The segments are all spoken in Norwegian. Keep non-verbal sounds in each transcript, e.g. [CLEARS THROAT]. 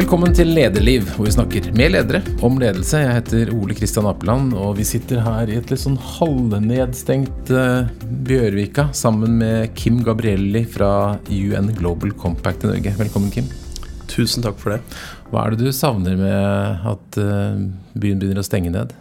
Velkommen til Lederliv, hvor vi snakker med ledere om ledelse. Jeg heter Ole Kristian Apeland, og vi sitter her i et litt sånn halvnedstengt uh, Bjørvika sammen med Kim Gabrielli fra UN Global Compact i Norge. Velkommen, Kim. Tusen takk for det. Hva er det du savner med at uh, byen begynner å stenge ned?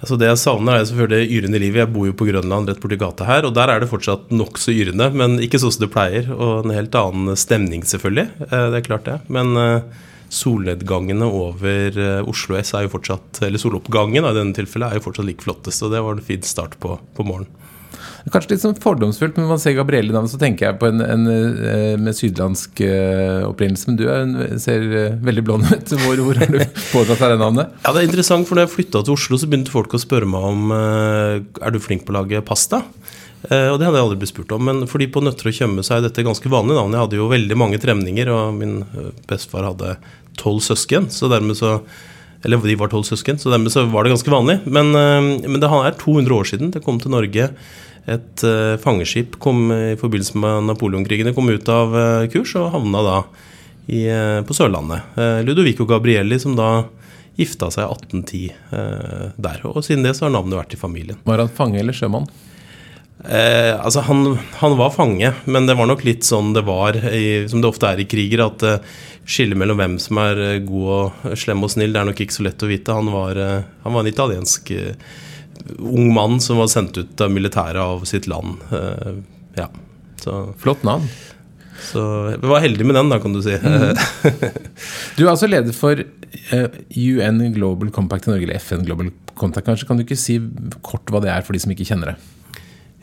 Altså Det jeg savner, er selvfølgelig yrende liv. Jeg bor jo på Grønland rett borti gata her, og der er det fortsatt nokså yrende, men ikke sånn som det pleier. Og en helt annen stemning, selvfølgelig. Eh, det er klart, det. Men eh, solnedgangene over eh, Oslo S er jo fortsatt Eller soloppgangen i denne tilfellet er jo fortsatt like flottest, og det var en fin start på, på morgenen. Kanskje litt sånn fordomsfullt, men når man ser Gabrielle navnet, så tenker jeg på en, en, eh, med sydlandsk uh, opprinnelse. Men du er, ser uh, veldig blond ut. [LAUGHS] Hvor, hvor har du påtatt deg det navnet? Ja, Det er interessant, for når jeg flytta til Oslo, så begynte folk å spørre meg om Er du flink på å lage pasta. og det hadde jeg aldri blitt spurt om. Men fordi på Nøtter og Tjøme så er dette ganske vanlig navn. Jeg hadde jo veldig mange tremninger, og min bestefar hadde tolv søsken. Så dermed så eller de var tolv søsken, så dermed så var det ganske vanlig. Men, men det er 200 år siden det kom til Norge et uh, fangeskip kom i forbindelse med Napoleonkrigene kom ut av uh, kurs og havna da i, uh, på Sørlandet. Ludovico Gabrielli som da gifta seg 1810 der. Og siden det så har navnet vært i familien. Var han fange eller sjømann? Eh, altså han, han, var fange, men det var nok litt sånn det var, i, som det ofte er i kriger, at eh, skillet mellom hvem som er god og slem og snill, det er nok ikke så lett å vite. Han var, eh, han var en italiensk eh, ung mann som var sendt ut av militæret av sitt land. Uh, ja. Så, Flott navn. Så vi var heldige med den, da, kan du si. Mm. [LAUGHS] du er altså leder for eh, UN Global Compact i Norge, eller FN Global Compact. Kanskje kan du ikke si kort hva det er for de som ikke kjenner det?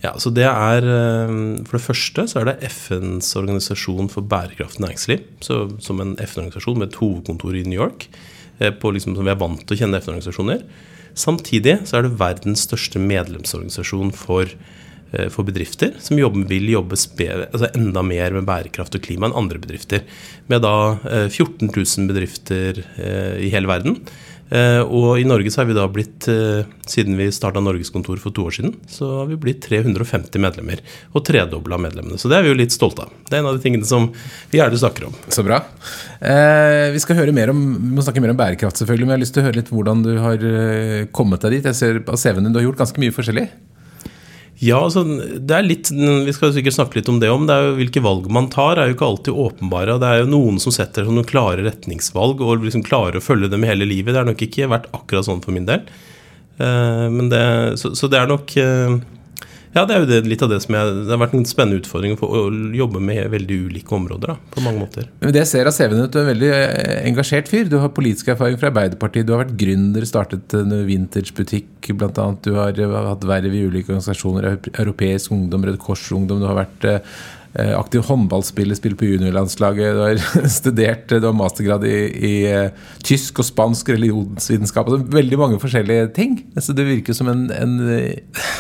Ja, så det er, eh, For det første så er det FNs organisasjon for bærekraftig næringsliv. Så, som en FN-organisasjon med et hovedkontor i New York. På liksom, som vi er vant til å kjenne FN-organisasjoner. Samtidig så er det verdens største medlemsorganisasjon for, eh, for bedrifter som vil jobbe altså enda mer med bærekraft og klima enn andre bedrifter. Med da 14 eh, 000 bedrifter eh, i hele verden. Eh, og i Norge så har vi da blitt, eh, siden vi starta Norgeskontor for to år siden, så har vi blitt 350 medlemmer. Og tredobla medlemmene. Så det er vi jo litt stolte av. Det er en av de tingene som vi gjerne snakker om. Så bra. Eh, vi skal høre mer om, vi må snakke mer om bærekraft, selvfølgelig, men jeg har lyst til å høre litt hvordan du har eh, kommet deg dit. Jeg ser av CV-en din du har gjort ganske mye forskjellig. Ja, altså, det er litt, Vi skal sikkert snakke litt om det om. det Hvilke valg man tar, er jo ikke alltid åpenbare. Det er jo noen som setter noen klare retningsvalg og liksom klarer å følge dem hele livet. Det har nok ikke vært akkurat sånn for min del. Uh, det, så, så, det er nok uh, ja, det er jo det, litt av det som jeg, det har vært en spennende utfordring for å jobbe med veldig ulike områder. Da, på mange måter. Men Det jeg ser av CV-en at du er en veldig eh, engasjert fyr. Du har politisk erfaring fra Arbeiderpartiet. Du har vært gründer, startet en vintagebutikk bl.a. Du har hatt verv i ulike organisasjoner. Europeisk Ungdom, Røde Kors-ungdom. Du har vært eh, aktiv håndballspiller, spiller på juniorlandslaget. Du har [LAUGHS] studert, du har mastergrad i, i tysk og spansk religionsvitenskap. Altså veldig mange forskjellige ting. Så du virker som en, en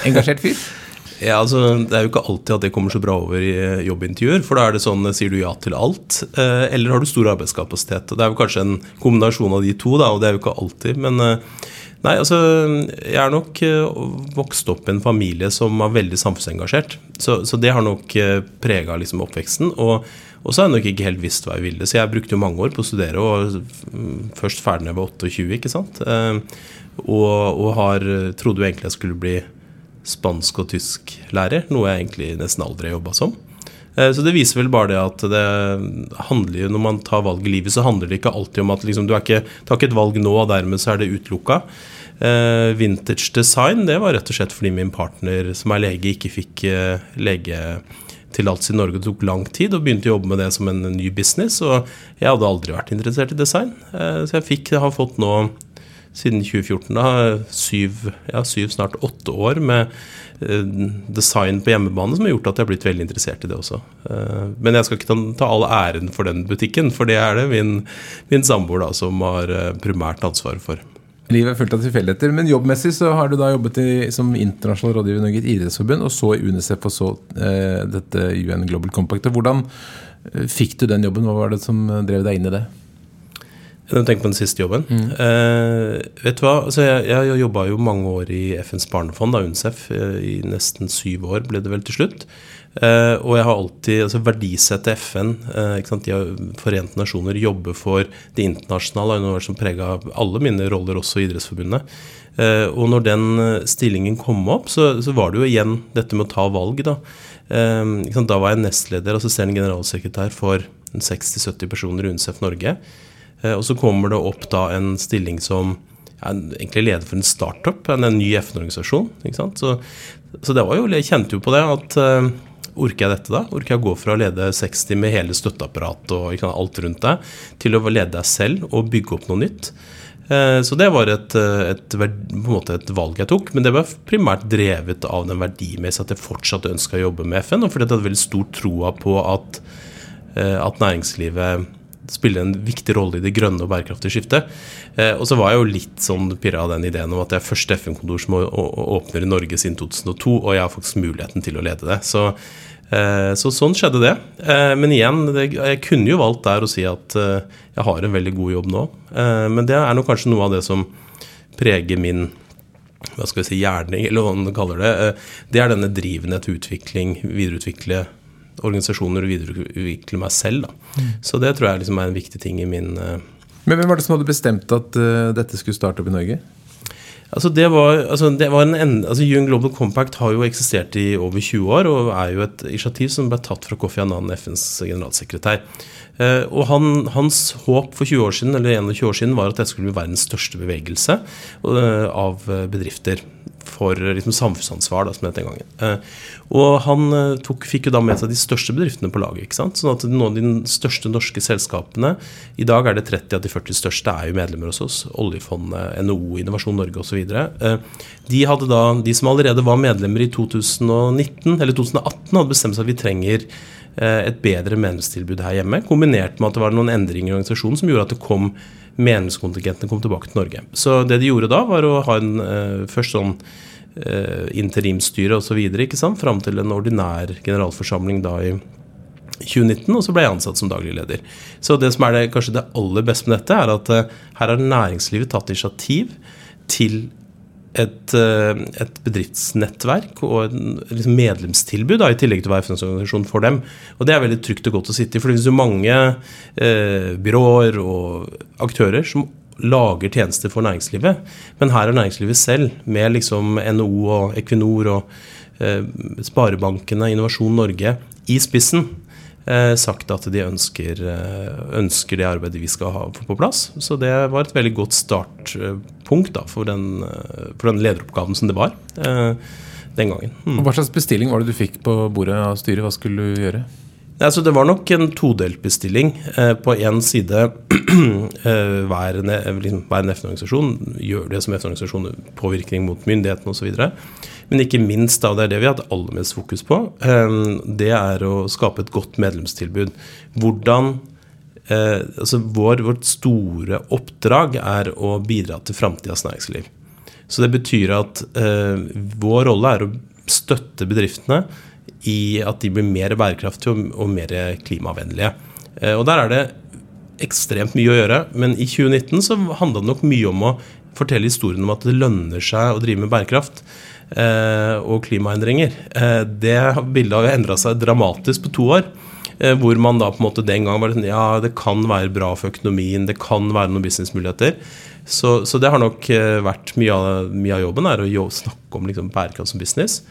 engasjert fyr. [LAUGHS] Ja, altså, Det er jo ikke alltid at det kommer så bra over i eh, jobbintervjuer. For da er det sånn, sier du ja til alt, eh, eller har du stor arbeidskapasitet? Det er jo kanskje en kombinasjon av de to, da, og det er jo ikke alltid. Men eh, nei, altså, jeg er nok vokst opp i en familie som var veldig samfunnsengasjert. Så, så det har nok prega liksom, oppveksten. og og så har jeg nok ikke helt visst hva jeg ville. Så jeg brukte jo mange år på å studere, og først ferdig da jeg var 28, ikke sant. Og, og har, trodde jo egentlig jeg skulle bli spansk- og tysklærer, noe jeg egentlig nesten aldri har jobba som. Eh, så det viser vel bare det at det handler jo, når man tar valg i livet, så handler det ikke alltid om at liksom, du ikke, tar ikke et valg nå, og dermed så er det utelukka. Eh, vintage design det var rett og slett fordi min partner som er lege, ikke fikk uh, legetillatelse i Norge. Det tok lang tid, og begynte å jobbe med det som en ny business. Og jeg hadde aldri vært interessert i design, så jeg fikk, har fått nå siden 2014. da, syv, ja, syv, snart åtte år med eh, design på hjemmebane som har gjort at jeg har blitt veldig interessert i det også. Eh, men jeg skal ikke ta, ta all æren for den butikken, for det er det min, min samboer som har eh, primært ansvaret for. Livet er fullt av tilfeldigheter, men jobbmessig så har du da jobbet i, som internasjonal rådgiver i Norge idrettsforbund, og så i UNICEF og så eh, dette UN Global Compact. Hvordan fikk du den jobben? Hva var det som drev deg inn i det? Du tenker på den siste jobben? Mm. Eh, vet du hva, altså jeg, jeg jobba jo mange år i FNs barnefond, da, UNICEF, eh, i nesten syv år ble det vel til slutt. Eh, og jeg har alltid altså verdisettet FN. Eh, ikke sant? De har Forente nasjoner jobber for det internasjonale, Det noe som prega alle mine roller, også i Idrettsforbundet. Eh, og når den eh, stillingen kom opp, så, så, var det jo igjen dette med å ta valg, da. da var jeg nestleder, assisterende generalsekretær for 60-70 personer i UNICEF Norge. Eh, og så kommer det opp da en stilling som er egentlig leder for en startup, en, en ny FN-organisasjon. Så, så, det var jo, jeg kjente jo på det at uh, Orker jeg dette, da? Orker jeg å gå fra å lede 60 med hele støtteapparatet og sant, alt rundt deg, til å lede deg selv og bygge opp noe nytt? Uh, så det var et, et, et, et, valg jeg tok, men det var primært drevet av den verdimessige at jeg fortsatt ønska å jobbe med FN, og fordi jeg hadde veldig stor troa på at, at næringslivet spille en viktig rolle i det grønne og bærekraftige skiftet. Eh, og så var jeg jo litt sånn pirra av den ideen om at det er første FN-kontor som åpner i Norge siden 2002, og jeg har faktisk muligheten til å lede det. Så, eh, så sånn skjedde det. Eh, men igjen, det, jeg kunne jo valgt der å si at eh, jeg har en veldig god jobb nå. Eh, men det er nok kanskje noe av det som preger min hva skal vi si, gjerning, eller hva man kaller det. Eh, det er denne drivende til utvikling, videreutvikle organisasjoner og videreutvikle meg selv. Mm. Så det tror jeg liksom er en viktig ting i min uh, Men Hvem var det som hadde bestemt at uh, dette skulle starte opp i Norge? Altså det var, altså det var en, altså UN Global Compact har jo eksistert i over 20 år og er jo et initiativ som ble tatt fra Kofi Annan, FNs generalsekretær. Uh, og han, Hans håp for 20 år siden, eller 21 år siden var at dette skulle bli verdens største bevegelse uh, av bedrifter for liksom, samfunnsansvar, da, som det het den gangen. Uh, og han uh, tok, fikk jo da med seg de største bedriftene på laget. ikke sant? Sånn at noen av de største norske selskapene I dag er det 30 av de 40 største er jo medlemmer hos oss. Oljefondet, NHO, Innovasjon Norge osv. Uh, de, hadde de som allerede var medlemmer i 2019, eller 2018, hadde bestemt seg at vi trenger et bedre medlemstilbud her hjemme, kombinert med at det var noen endringer i organisasjonen som gjorde at det kom medlemskontingentene kom tilbake til Norge. Så det de gjorde da, var å ha en uh, først sånn uh, interimsstyre osv. fram til en ordinær generalforsamling da i 2019, og så ble jeg ansatt som daglig leder. Så det som er det, kanskje det aller beste med dette, er at uh, her har næringslivet tatt initiativ til et, eh, et, bedriftsnettverk og et liksom medlemstilbud, da, i tillegg til å være FN-organisasjon for dem. Og Det er veldig trygt og godt å sitte i. For det finnes jo mange eh, byråer og aktører som lager tjenester for næringslivet. Men her er næringslivet selv, med liksom NHO og Equinor og eh, sparebankene, Innovasjon Norge, i spissen sagt at de ønsker, eh, ønsker, det arbeidet vi skal ha på plass. Så det var et veldig godt startpunkt da, for, den, eh, for den lederoppgaven som det var eh, den gangen. Mm. Hva slags bestilling var det du fikk på bordet av styret? Hva skulle du gjøre? Altså, det var nok en todelt bestilling. Eh, på én side [CLEARS THROAT] eh, hver, en, hver FN-organisasjon gjør det som FN-organisasjon, påvirkning mot myndighetene osv. Men ikke minst, da, det er det vi har hatt aller mest fokus på, eh, det er å skape et godt medlemstilbud. Hvordan altså vår, Vårt store oppdrag er å bidra til framtidas næringsliv. Så det betyr at vår rolle er å støtte bedriftene i at de blir mer bærekraftige og, mer klimavennlige. Eh, og der er det ekstremt mye å gjøre, men i 2019 så handla det nok mye om å fortelle historien om at det lønner seg å drive med bærekraft eh, og klimaendringer. Eh, det bildet har jo endra seg dramatisk på to år. Eh, hvor man da på en måte den gang var sånn Ja, det kan være bra for økonomien, det kan være noen businessmuligheter. Så, så det har nok eh, vært mye av, mye av jobben, er å snakke om liksom bærekraft som business.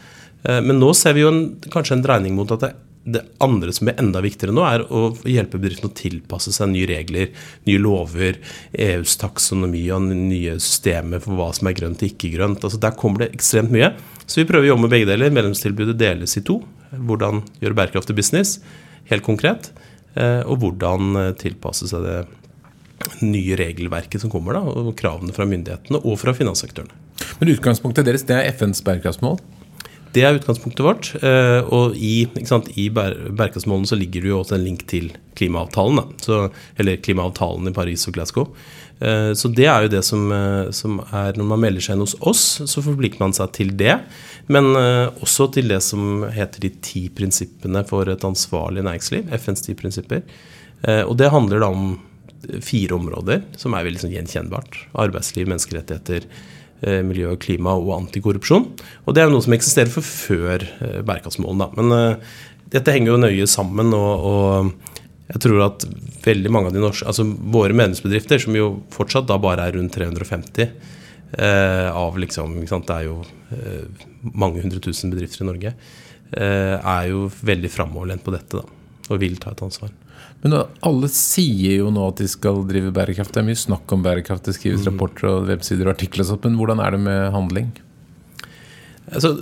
Eh, men nå ser vi jo en, kanskje en dreining mot at det, det, andre som er enda viktigere nå, er å hjelpe bedriftene å tilpasse seg nye regler, nye lover, EUs taksonomi og nye systemer for hva som er grønt og ikke grønt. Altså Der kommer det ekstremt mye. Så vi prøver å jobbe med begge deler. Medlemstilbudet deles i to. Hvordan gjøre bærekraftig business, helt konkret. Eh, og hvordan eh, tilpasse seg det nye regelverket som kommer, da, og kravene fra myndighetene og fra finanssektoren. Men utgangspunktet deres det er FNs bærekraftsmål? Det er utgangspunktet vårt. Eh, og i, sant, i bærekraftsmålene så ligger det jo også en link til klimaavtalen. Så, eller klimaavtalen i Paris og Glasgow. Eh, så det er jo det som, eh, som, er Når man melder seg inn hos oss, så forplikter man seg til det. Men også til det som heter de ti prinsippene for et ansvarlig næringsliv. FNs ti prinsipper. Og det handler da om fire områder som er veldig sånn gjenkjennbart. Arbeidsliv, menneskerettigheter, miljø og klima og antikorrupsjon. Og det er noe som eksisterer for før eh, bærekraftsmålene. Men eh, dette henger jo nøye sammen. og, og jeg tror at veldig mange av de norske, altså våre medlemsbedrifter, som jo fortsatt da bare er rundt 350 eh, av liksom, Det er jo eh, mange hundre tusen bedrifter i Norge. Eh, er jo veldig framoverlent på dette da, og vil ta et ansvar. Men alle sier jo nå at de skal drive bærekraft. Det er mye snakk om bærekraft. Det skrives mm. rapporter og websider og artikler og sånt. Men hvordan er det med handling? Altså,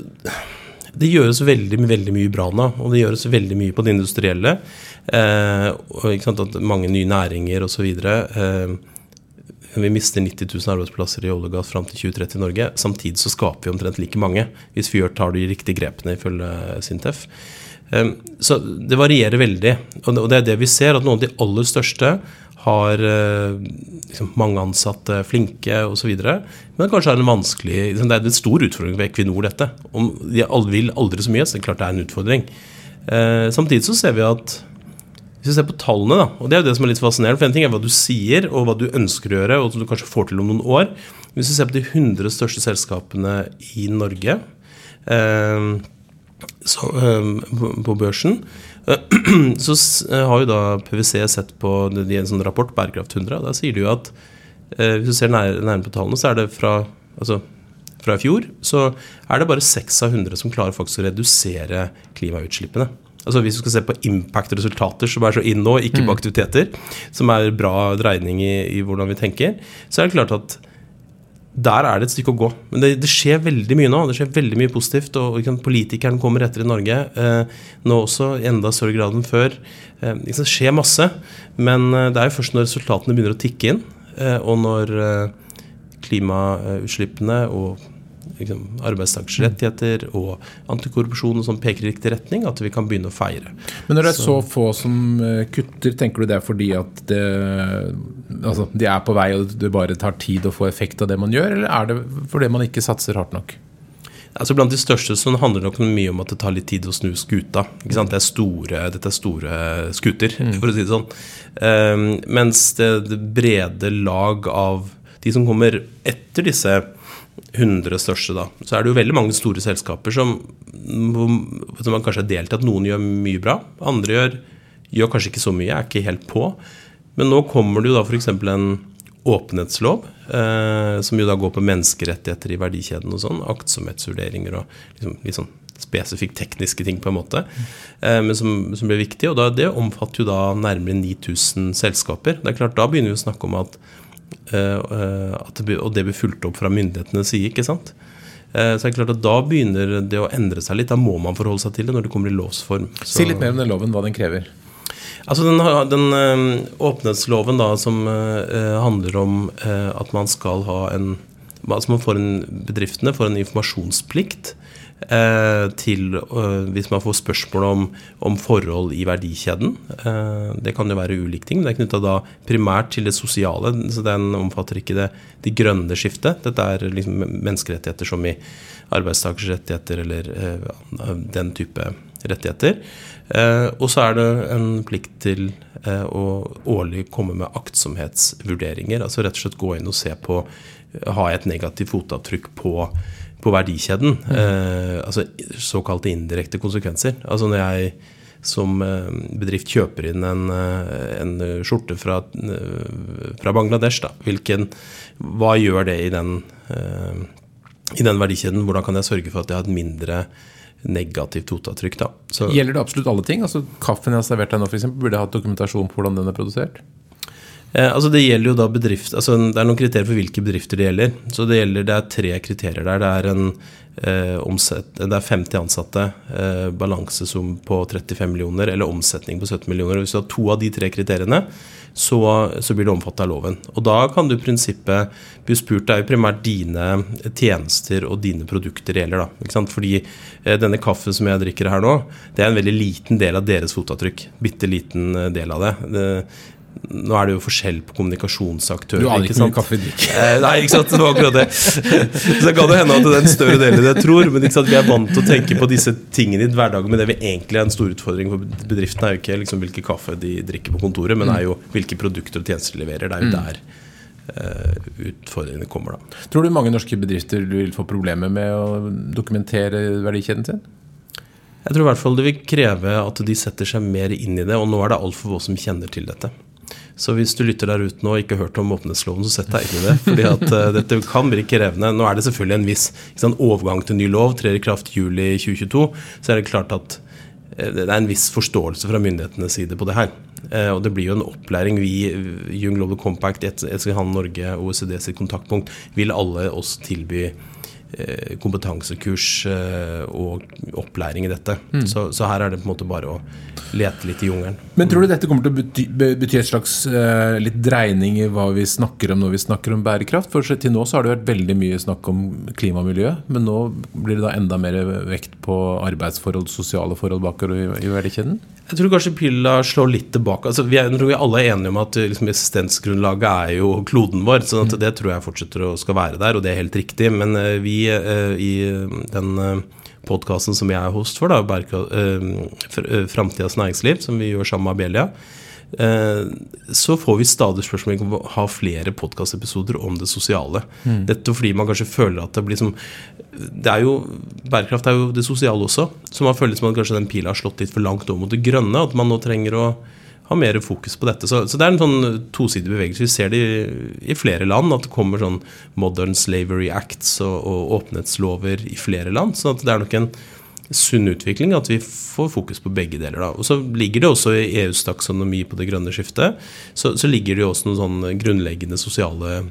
det gjøres veldig, veldig mye bra nå. Og det gjøres veldig mye på det industrielle. Eh, og Mange nye næringer osv. Eh, vi mister 90 000 arbeidsplasser i olje og gass fram til 2030 i Norge. Samtidig så skaper vi omtrent like mange, hvis vi tar de riktige grepene, ifølge Sintef. Ehm, så det varierer veldig. Og det er det vi ser, at noen av de aller største har eh, liksom, mange ansatte, flinke osv. Men kanskje er det en vanskelig liksom, Det er en stor utfordring ved Equinor, dette. Om de vil aldri så mye, så det er klart det er en utfordring. Eh, samtidig så ser vi at hvis vi ser på tallene, da, og det er jo det som er litt fascinerende For en ting er hva du sier, og hva du ønsker å gjøre, og som du kanskje får til om noen år. Hvis vi ser på de 100 største selskapene i Norge eh, så, på børsen, [CLEARS THROAT] så eh, har jo da PwC sett på en sånn rapport, Bærekraft 100, og da sier de jo at eh, hvis du ser nærmere på tallene, så er det fra altså, fra i fjor, så er det bare 6 av 100 som klarer faktisk å redusere klimautslippene altså Hvis du skal se på impact-resultater som er så inn nå, ikke på mm. aktiviteter, som er bra dreining i, i, hvordan vi tenker, så er det klart at der er det et stykke å gå. Men det, det skjer veldig mye nå. Det skjer veldig mye positivt. Og, og politikeren kommer etter i Norge, eh, nå også i enda større grad enn før. Eh, det skjer masse, men eh, det er jo først når resultatene begynner å tikke inn, eh, og når eh, klimautslippene og liksom, arbeidstakers rettigheter og antikorrupsjon som peker i riktig retning, at vi kan begynne å feire. Men når det er så, så få som eh, kutter, tenker du det er fordi at det, altså, de er på vei og det bare tar tid å få effekt av det man gjør, eller er det fordi man ikke satser hardt nok? Altså Blant de største så handler det nok mye om at det tar litt tid å snu skuta. Det er store, dette er store skuter, mm. for å si det sånn. Um, mens det, det brede lag av de som kommer etter disse 100 største, da, så er det jo veldig mange store selskaper som, som man kanskje har delt i at noen gjør mye bra. Andre gjør, gjør, kanskje ikke så mye, er ikke helt på. Men nå kommer det jo da f.eks. en åpenhetslov, eh, som jo da går på menneskerettigheter i verdikjeden og sånn. Aktsomhetsvurderinger og liksom, litt sånn spesifikt tekniske ting, på en måte. Eh, men som, som blir viktig. Og da, det omfatter jo da nærmere 9000 selskaper. Det er klart, Da begynner vi å snakke om at det, og det blir fulgt opp fra myndighetenes side. ikke sant? Så det er klart at Da begynner det å endre seg litt. Da må man forholde seg til det når det kommer i lovs form. Så. Si litt mer om den loven, hva den krever. Altså Den, den åpenhetsloven da, som handler om at man skal ha en altså man får en, Bedriftene får en informasjonsplikt Eh, til eh, hvis man får spørsmål om, om forhold i verdikjeden. Eh, det kan jo være ulike ting. Det er knytta primært til det sosiale. så Den omfatter ikke det, det grønne skiftet. Dette er liksom menneskerettigheter som i arbeidstakers rettigheter eller den type rettigheter. og så er det en plikt til å årlig komme med aktsomhetsvurderinger. Altså rett og slett gå inn og se på Har jeg et negativt fotavtrykk på på verdikjeden. Mm. Eh, altså såkalte indirekte konsekvenser. Altså når jeg som eh, bedrift kjøper inn en, eh, en skjorte fra, eh, fra, Bangladesh, da. Hvilken, hva gjør det i den, i den verdikjeden? Hvordan kan jeg sørge for at jeg har et mindre negativt fotavtrykk? da? Så, Gjelder det absolutt alle ting? Altså Kaffen jeg har servert deg nå, f.eks., burde jeg hatt dokumentasjon på hvordan den er produsert? Eh, altså Det gjelder jo da bedrift, altså det er noen kriterier for hvilke bedrifter det gjelder. Så Det gjelder, det er tre kriterier der. Det er, en, eh, omsett, det er 50 ansatte, eh, balansesum på 35 millioner eller omsetning på 17 millioner. Hvis du har to av de tre kriteriene, så, så blir det omfattet av loven. Og Da kan du i prinsippet bli spurt Det er jo primært dine tjenester og dine produkter det gjelder. da, ikke sant? Fordi eh, denne kaffen som jeg drikker her nå, det er en veldig liten del av deres fotavtrykk. Bitte liten eh, del av det. det nå er det jo forskjell på kommunikasjonsaktører. Du aner ikke hvor mye kaffe vi drikker. Eh, nei, ikke sant. Det var akkurat det. [LAUGHS] Så det kan jo hende at det er en større del enn jeg tror. Men vi er vant til å tenke på disse tingene i hverdagen. Men det vi egentlig er en stor utfordring for bedriftene, er jo ikke liksom hvilke kaffe de drikker på kontoret, men er jo hvilke produkter og tjenester de leverer. Det er jo der uh, utfordringene kommer, da. Tror du mange norske bedrifter vil få problemer med å dokumentere verdikjeden sin? Jeg tror i hvert fall det vil kreve at de setter seg mer inn i det, og nå er det altfor få som kjenner til dette. Så hvis du lytter der ute nå og ikke har hørt om åpenhetsloven, så sett deg inn i det. fordi at uh, [LAUGHS] dette kan bli krevende. Nå er det selvfølgelig en viss sant, overgang til ny lov, trer i kraft juli 2022. Så er det klart at uh, det er en viss forståelse fra myndighetenes side på det her. Uh, og det blir jo en opplæring. Vi, Young Global Compact, Etsy Norge, OECD sitt kontaktpunkt, vil alle oss tilby kompetansekurs eh, og opplæring i dette. Mm. Så, så, her er det på en måte bare å lete litt i jungelen. Men tror du dette kommer til å bety, bety et slags uh, litt dreining i hva vi snakker om når vi snakker om bærekraft? For til nå så har det vært veldig mye snakk om klima og miljø, men nå blir det da enda mer vekt på arbeidsforhold, sosiale forhold bakover i, i verdikjeden? Jeg tror kanskje pilla slår litt tilbake. Altså, vi er, jeg tror vi alle er enige om at liksom, eksistensgrunnlaget er jo kloden vår. så sånn det tror jeg fortsetter å skal være der, og det er helt riktig. Men uh, vi uh, i den uh, podkasten som jeg er host for, da, Framtidas næringsliv, som vi gjør sammen med Abelia, Eh, så får vi stadig spørsmål om å ha flere podkastepisoder om det sosiale. Mm. Dette fordi man kanskje føler at det blir som det er jo, Bærekraft er jo det sosiale også. Så man føler som at kanskje den pila har slått litt for langt over mot det grønne. At man nå trenger å ha mer fokus på dette. Så, så det er en sånn tosidig bevegelse. Vi ser det i, i, flere land, at det kommer sånn Modern Slavery Acts og, og åpenhetslover i flere land. Så det er nok en sunn utvikling, at vi får fokus på begge deler. Da. Og Så ligger det også i EUs taksonomi på det grønne skiftet, så, så ligger det jo også noen sånn grunnleggende sosiale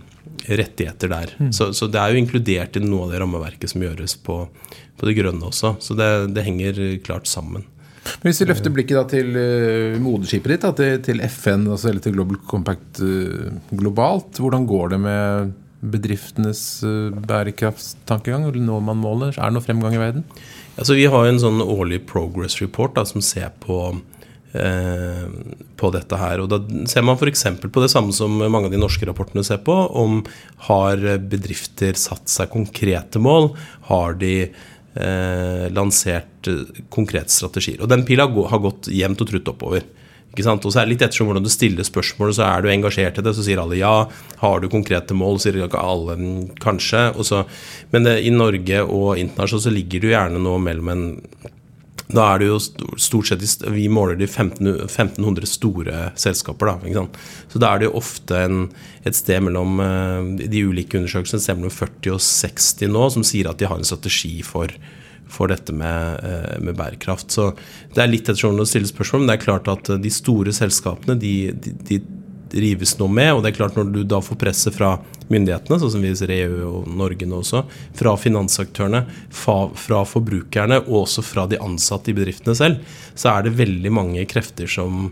rettigheter der. Mm. Så, så, det er jo inkludert i noe av det rammeverket som gjøres på, på det grønne også. Så det, det, henger klart sammen. Hvis vi løfter blikket til uh, moderskipet ditt, da, til, FN, altså, eller til Global Compact uh, globalt, hvordan går det med bedriftenes bærekrafttankegang? bærekraftstankegang? Når man måler? Er det noe fremgang i verden? Altså, vi har en sånn årlig progress report da, som ser på, eh, på dette her. og Da ser man f.eks. på det samme som mange av de norske rapportene ser på. Om har bedrifter satt seg konkrete mål? Har de eh, lansert konkrete strategier? Og Den pila har gått jevnt og trutt oppover. Ikke sant? Og så er det litt ettersom hvordan du stiller spørsmålet, så er du engasjert i det, så sier alle ja. Har du konkrete mål, sier ikke alle kanskje. Så, men det, i Norge og internasjonalt så ligger du gjerne nå mellom en da er det jo stort sett Vi måler de 1500 store selskaper. da? Så da er det jo ofte en, et sted mellom eh, de ulike undersøkelsene et sted mellom 40 og 60 nå som sier at de har en strategi for for dette med, eh, med, bærekraft. Så det er litt ettersom å stille spørsmål, men det er klart at de store selskapene de, de, de rives nå med. Og det er klart når du da får presset fra myndighetene, sånn som vi ser EU og Norge nå også, fra finansaktørene, fra, fra, forbrukerne og også fra de ansatte i bedriftene selv, så er det veldig mange krefter som,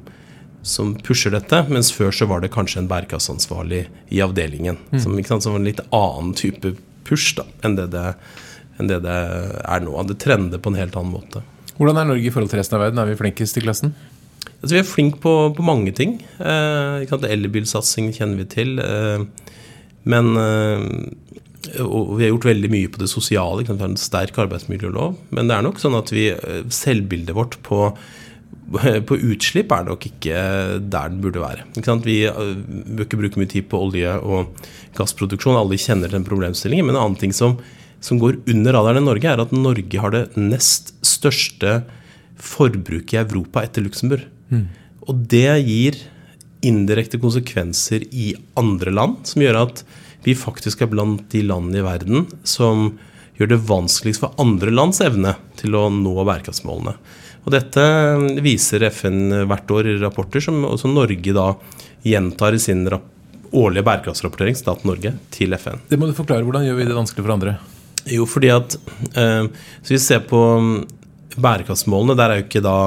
som pusher dette, mens før så var det kanskje en bærekraftsansvarlig i avdelingen. Mm. Som, sant, som en litt annen type push da, enn det det enn det det er nå. Det trender på en helt annen måte. Hvordan er Norge i forhold til resten av verden? Er vi flinkest i klassen? Altså, vi er flinke på, på, mange ting. Eh, Elbilsatsing kjenner vi til. Eh, men eh, og vi har gjort veldig mye på det sosiale. Vi har en sterk arbeidsmiljølov. Men det er nok sånn at vi, eh, selvbildet vårt på, [LAUGHS] på utslipp er nok ikke der den burde være. Vi eh, bør ikke bruke mye tid på olje- og gassproduksjon. Alle kjenner den problemstillingen. Men en annen ting som som går under radaren i Norge, er at Norge har det nest største forbruket i Europa etter Luxembourg. Mm. Og det gir indirekte konsekvenser i andre land, som gjør at vi faktisk er blant de landene i verden som gjør det vanskeligst for andre lands evne til å nå bærekraftsmålene. Og Dette viser FN hvert år i rapporter, som også Norge da gjentar i sin årlige bærekraftsrapportering, staten Norge, til FN. Det må du forklare. Hvordan gjør vi det vanskelig for andre? Jo, fordi at eh, Hvis vi ser på bærekraftsmålene. Der er jo ikke da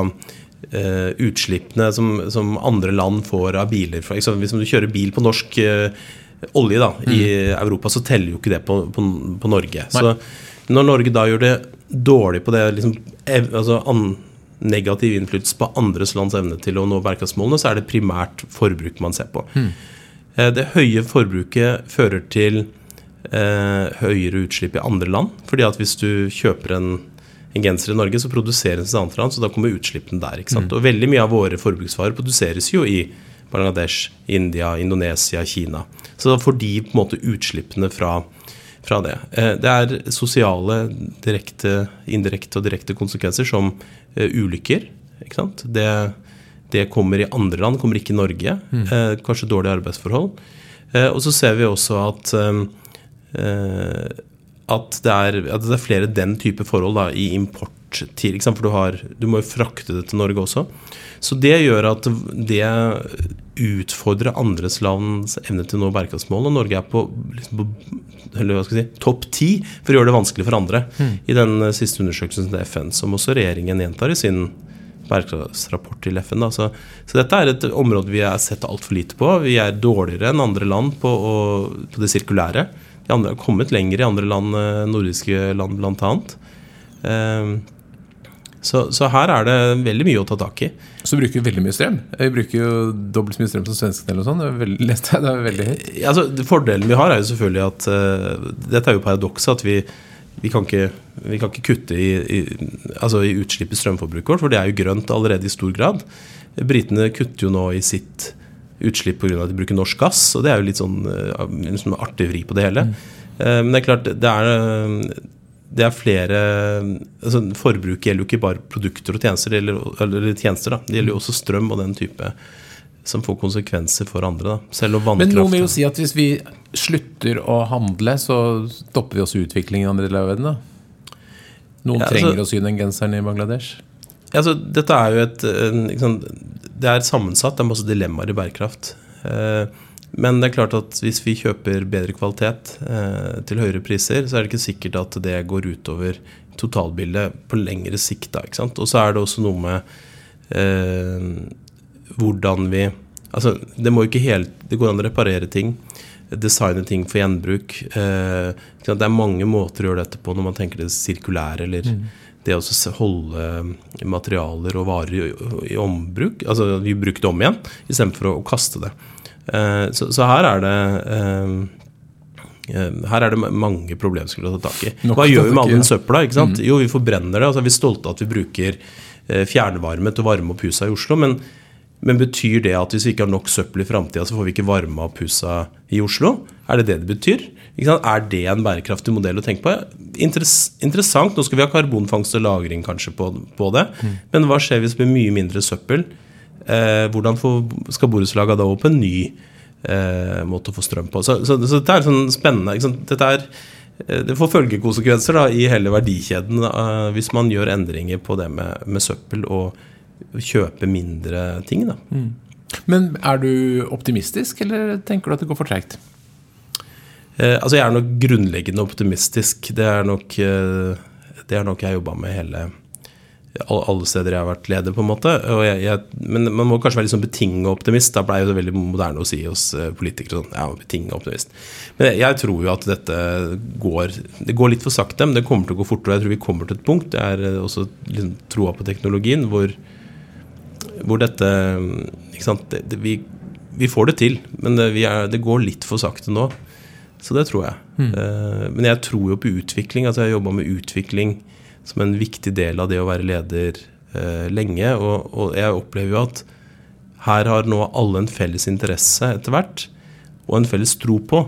Uh, utslippene som, som, andre land får av biler. For eksempel, hvis du kjører bil på norsk uh, olje da, mm. i Europa, så teller jo ikke det på, på, på Norge. Nei. Så når Norge da gjør det dårlig på det liksom, altså an, negativ innflytelse på andres lands evne til å nå bærekraftsmålene, så er det primært forbruk man ser på. Mm. Det høye forbruket fører til høyere utslipp i andre land. fordi at hvis du kjøper en, en genser i Norge, så produseres den i et annet land, så da kommer utslippene der. ikke sant? Mm. Og veldig mye av våre forbruksvarer produseres jo i Bangladesh, India, Indonesia, Kina. Så da får de på en måte utslippene fra fra det. Eh, det er sosiale, direkte, indirekte og direkte konsekvenser som eh, ulykker. Ikke sant? Det, det kommer i andre land, kommer ikke i Norge. Mm. Eh, kanskje dårlige arbeidsforhold. Og så ser vi også at at det, er, at det er flere den type forhold da, i import til. For du, har, du må jo frakte det til Norge også. Så det gjør at det utfordrer andres lands evne til å nå bærekraftsmål. Og Norge er på, liksom på si, topp ti for å gjøre det vanskelig for andre. Mm. I den siste undersøkelsen til FN, som også regjeringen gjentar i sin bærekraftsrapport til FN. Så, så, dette er et område vi har sett altfor lite på. Vi er dårligere enn andre land på, å, på det sirkulære. De andre har kommet lenger i andre land, eh, nordiske land bl.a. Eh, så, så, her er det veldig mye å ta tak i. Så bruker vi veldig mye strøm. Vi bruker jo dobbelt så mye strøm som svenskene. eller noe sånt. Det er veldig, [LAUGHS] det er veldig høyt. Altså, fordelen vi har, er jo selvfølgelig at uh, Dette er jo paradokset at vi, vi, kan ikke, vi, kan ikke, kutte i, i, altså i utslipp i strømforbruket vårt, for det er jo grønt allerede i stor grad. Britene kutter jo nå i sitt utslipp pga. at de bruker norsk gass, og det er jo litt sånn liksom artig vri på det hele. Mm. Men det er klart, det er det er flere altså Forbruk gjelder jo ikke bare produkter og tjenester, eller, eller tjenester da. det gjelder jo også strøm og den type som får konsekvenser for andre. Da. Selv om vannkraft Men noen vil jo si at hvis vi slutter å handle, så stopper vi også utviklingen i andre deler av verden? da? Noen ja, altså, trenger å sy den genseren i Bangladesh? Altså, dette er jo et liksom, Det er sammensatt. Det er masse dilemmaer i bærekraft. Eh, men det er klart at hvis vi kjøper bedre kvalitet eh, til høyere priser, så er det ikke sikkert at det går utover totalbildet på lengre sikt. Da, ikke sant? Og så er det også noe med eh, hvordan vi Altså, det må ikke helt Det går an å reparere ting. Designe ting for gjenbruk. Det er mange måter å gjøre dette på når man tenker det sirkulære, eller mm. Det å holde materialer og varer i, ombruk. Altså vi bruker det om igjen, istedenfor å, kaste det. Eh, så, så, her er det eh, eh, her er det mange problemstillinger skulle ta tak i. Hva gjør vi med all den søpla? ikke sant? Mm. Jo, vi forbrenner det. altså Vi er stolte av at vi bruker fjernvarme til å varme opp husa i Oslo. Men, men, betyr det at hvis vi ikke har nok søppel i framtida, så får vi ikke varme opp husa i Oslo? Er det det det betyr? Er det en bærekraftig modell å tenke på? interessant. Nå skal vi ha karbonfangst og -lagring kanskje på, på det. Mm. Men hva skjer hvis det blir mye mindre søppel? Eh, hvordan skal borettslagene da opp en ny eh, måte å få strøm på? Så, så, så dette er sånn spennende. Dette er, eh, det får følgekonsekvenser da, i hele verdikjeden uh, hvis man gjør endringer på det med, med søppel og kjøper mindre ting. Mm. Men er du optimistisk, eller tenker du at det går for tregt? Eh, altså jeg er nok grunnleggende optimistisk. Det er nok, eh, det er nok jeg jobba med hele alle steder jeg har vært leder, på en måte. Jeg, jeg, men man må kanskje være litt sånn betinget optimist. Da blei det veldig moderne å si hos eh, politikere sånn, ja, betinget optimist. Men jeg, tror jo at dette går Det går litt for sakte, men det kommer til å gå fortere. Jeg tror vi kommer til et punkt. Det er også liksom, troa på teknologien hvor, hvor dette ikke sant, det, det, vi, vi, får det til, men det, er, det, går litt for sakte nå. Så det tror jeg. Mm. Men jeg tror jo på utvikling. Altså jeg har jobba med utvikling som en viktig del av det å være leder eh, lenge. Og, og, jeg opplever jo at her har nå alle en felles interesse etter hvert, og en felles tro på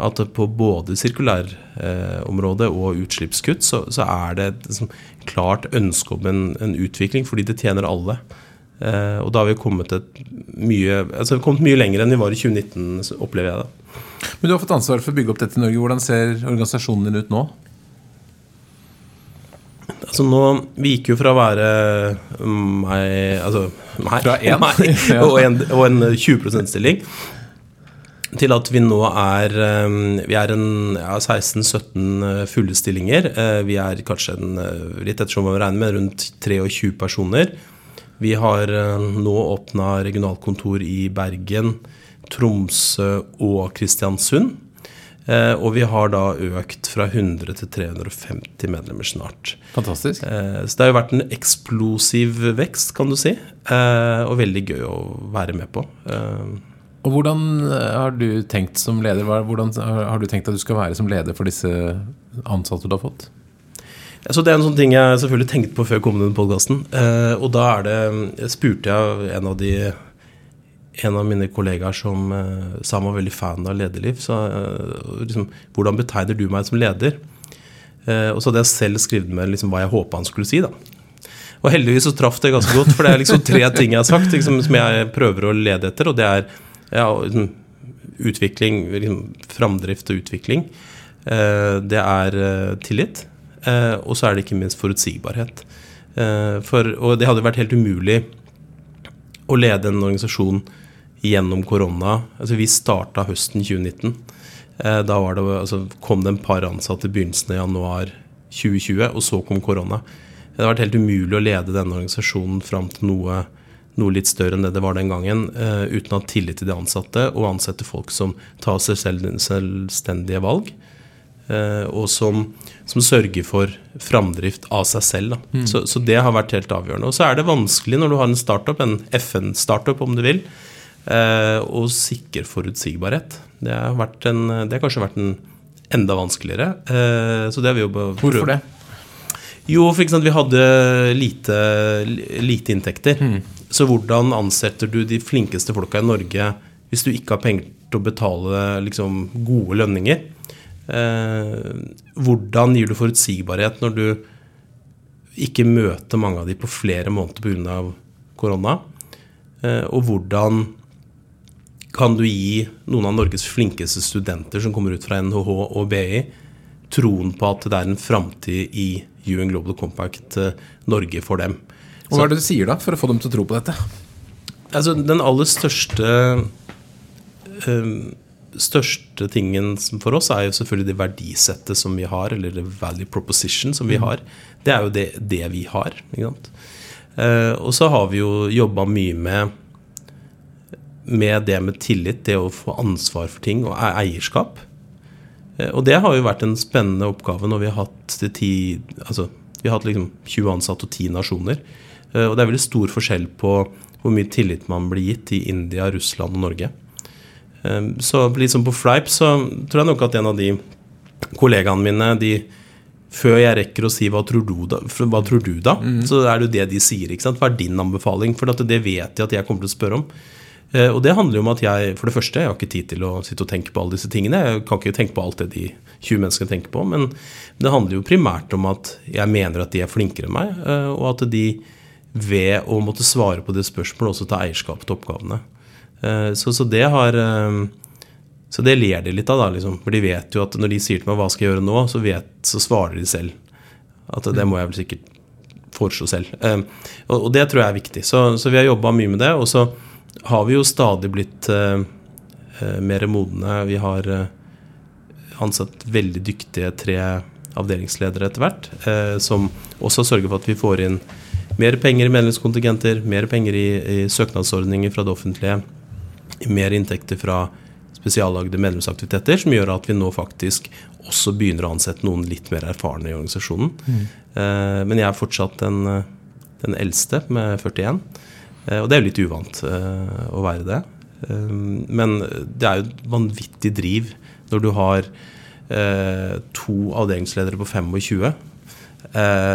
at på både sirkulærområdet eh, og utslippskutt så, så, er det et liksom, klart ønske om en, en, utvikling, fordi det tjener alle. Eh, og da har vi kommet, mye, altså, kommet mye lenger enn vi var i 2019, opplever jeg det. Men du har fått ansvar for å bygge opp dette i Norge. Hvordan ser organisasjonen din ut nå? Altså nå, Vi gikk jo fra å være meg Altså meg, fra én [LAUGHS] [LAUGHS] og, en, og en 20 %-stilling til at vi nå er um, Vi er en ja, 16-17 uh, fulle stillinger. Vi er kanskje en, litt ettersom vi regner med, rundt 23 personer. Vi har nå åpna regionalkontor i Bergen, Tromsø og Kristiansund. Eh, og vi har da økt fra 100 til 350 medlemmer snart. Fantastisk. Eh, så det har jo vært en eksplosiv vekst, kan du si. Eh, og veldig gøy å være med på. Eh, og hvordan eh, har du tenkt som leder? Hvordan har du tenkt at du skal være som leder for disse ansatte du har fått? Så Det er en sånn ting jeg selvfølgelig tenkte på før jeg kom denne podkasten. Eh, og da er det, jeg spurte jeg en av de en av mine kollegaer som uh, sa han var veldig fan av lederliv. Så uh, liksom, hvordan betegner du meg som leder? Og så hadde jeg selv skrevet med liksom, hva jeg håpa han skulle si. da. Og heldigvis så traff det ganske godt, for det er liksom tre [LAUGHS] ting jeg har sagt liksom, som jeg prøver å lede etter. Og det er ja, liksom, utvikling, liksom, framdrift og utvikling. det er tillit. Og så er det ikke minst forutsigbarhet. for, og det hadde vært helt umulig å lede en organisasjon gjennom korona. Altså, vi starta høsten 2019. Eh, da det, altså, kom det en par ansatte i begynnelsen av januar 2020, og så kom korona. Det har vært helt umulig å lede denne organisasjonen fram til noe, noe, litt større enn det det var den gangen, uten å ha tillit til de ansatte og ansette folk som tar selv, selvstendige valg. Uh, og som, som, sørger for framdrift av seg selv. Mm. Så, så, det har vært helt avgjørende. Og så er det vanskelig når du har en startup, en FN-startup om du vil, Eh, sikre forutsigbarhet. Det har, en, det har, kanskje vært en enda vanskeligere. Eh, så det har vi jobba Hvorfor det? Jo, for eksempel, vi hadde lite, lite inntekter. Mm. Så hvordan ansetter du de flinkeste folka i Norge hvis du ikke har penger til å betale liksom, gode lønninger? Eh, hvordan gir du forutsigbarhet når du ikke møter mange av de på flere måneder pga. korona? Eh, og hvordan kan du gi noen av Norges flinkeste studenter som kommer ut fra NHH og BI, troen på at det er en framtid i UN Global Compact eh, Norge for dem. Og Hva er det du sier da, for å få dem til å tro på dette? Altså, Den aller største øh, største tingen for oss er jo selvfølgelig det verdisettet som vi har, eller det value proposition som vi mm. har. Det er jo det, det vi har. Uh, og så har vi jo jobba mye med med det med tillit, det å få ansvar for ting og eierskap. Eh, og det har jo vært en spennende oppgave når vi har hatt, ti, altså, vi har hatt liksom 20 ansatte og 10 nasjoner. Eh, og det er veldig stor forskjell på hvor mye tillit man blir gitt i India, Russland og Norge. Eh, så liksom på Fleip så tror jeg nok at en av de kollegaene mine de, Før jeg rekker å si 'hva tror du da', tror du da mm. så er det jo det de sier. ikke sant? Hva er din anbefaling? For det vet jeg at jeg kommer til å spørre om. Eh, og det handler jo om at jeg for det første, jeg har ikke tid til å sitte og tenke på alle disse tingene. Jeg kan ikke tenke på alt det de 20 menneskene tenker på. Men det handler jo primært om at jeg mener at de er flinkere enn meg, eh, og at de ved å måtte svare på det spørsmålet også tar eierskap til oppgavene. Eh, så, så, det har Så det ler de litt av, da. Liksom. For de vet jo at når de sier til meg hva skal jeg gjøre nå, så, vet, så svarer de selv at det må jeg vel sikkert foreslå selv. Og, det tror jeg er viktig. Så, så vi har jobba mye med det. og så har vi jo stadig blitt eh, eh, mer modne. Vi har eh, ansatt veldig dyktige tre avdelingsledere etter hvert, eh, som også sørger for at vi får inn mer penger i medlemskontingenter, mer penger i, i søknadsordninger fra det offentlige, mer inntekter fra spesiallagde medlemsaktiviteter, som gjør at vi nå faktisk også begynner å ansette noen litt mer erfarne i organisasjonen. Mm. Eh, men jeg er fortsatt den, den eldste, med 41. Eh, og det er jo litt uvant eh, å være det. Eh, men det er jo et vanvittig driv når du har to avdelingsledere på 25.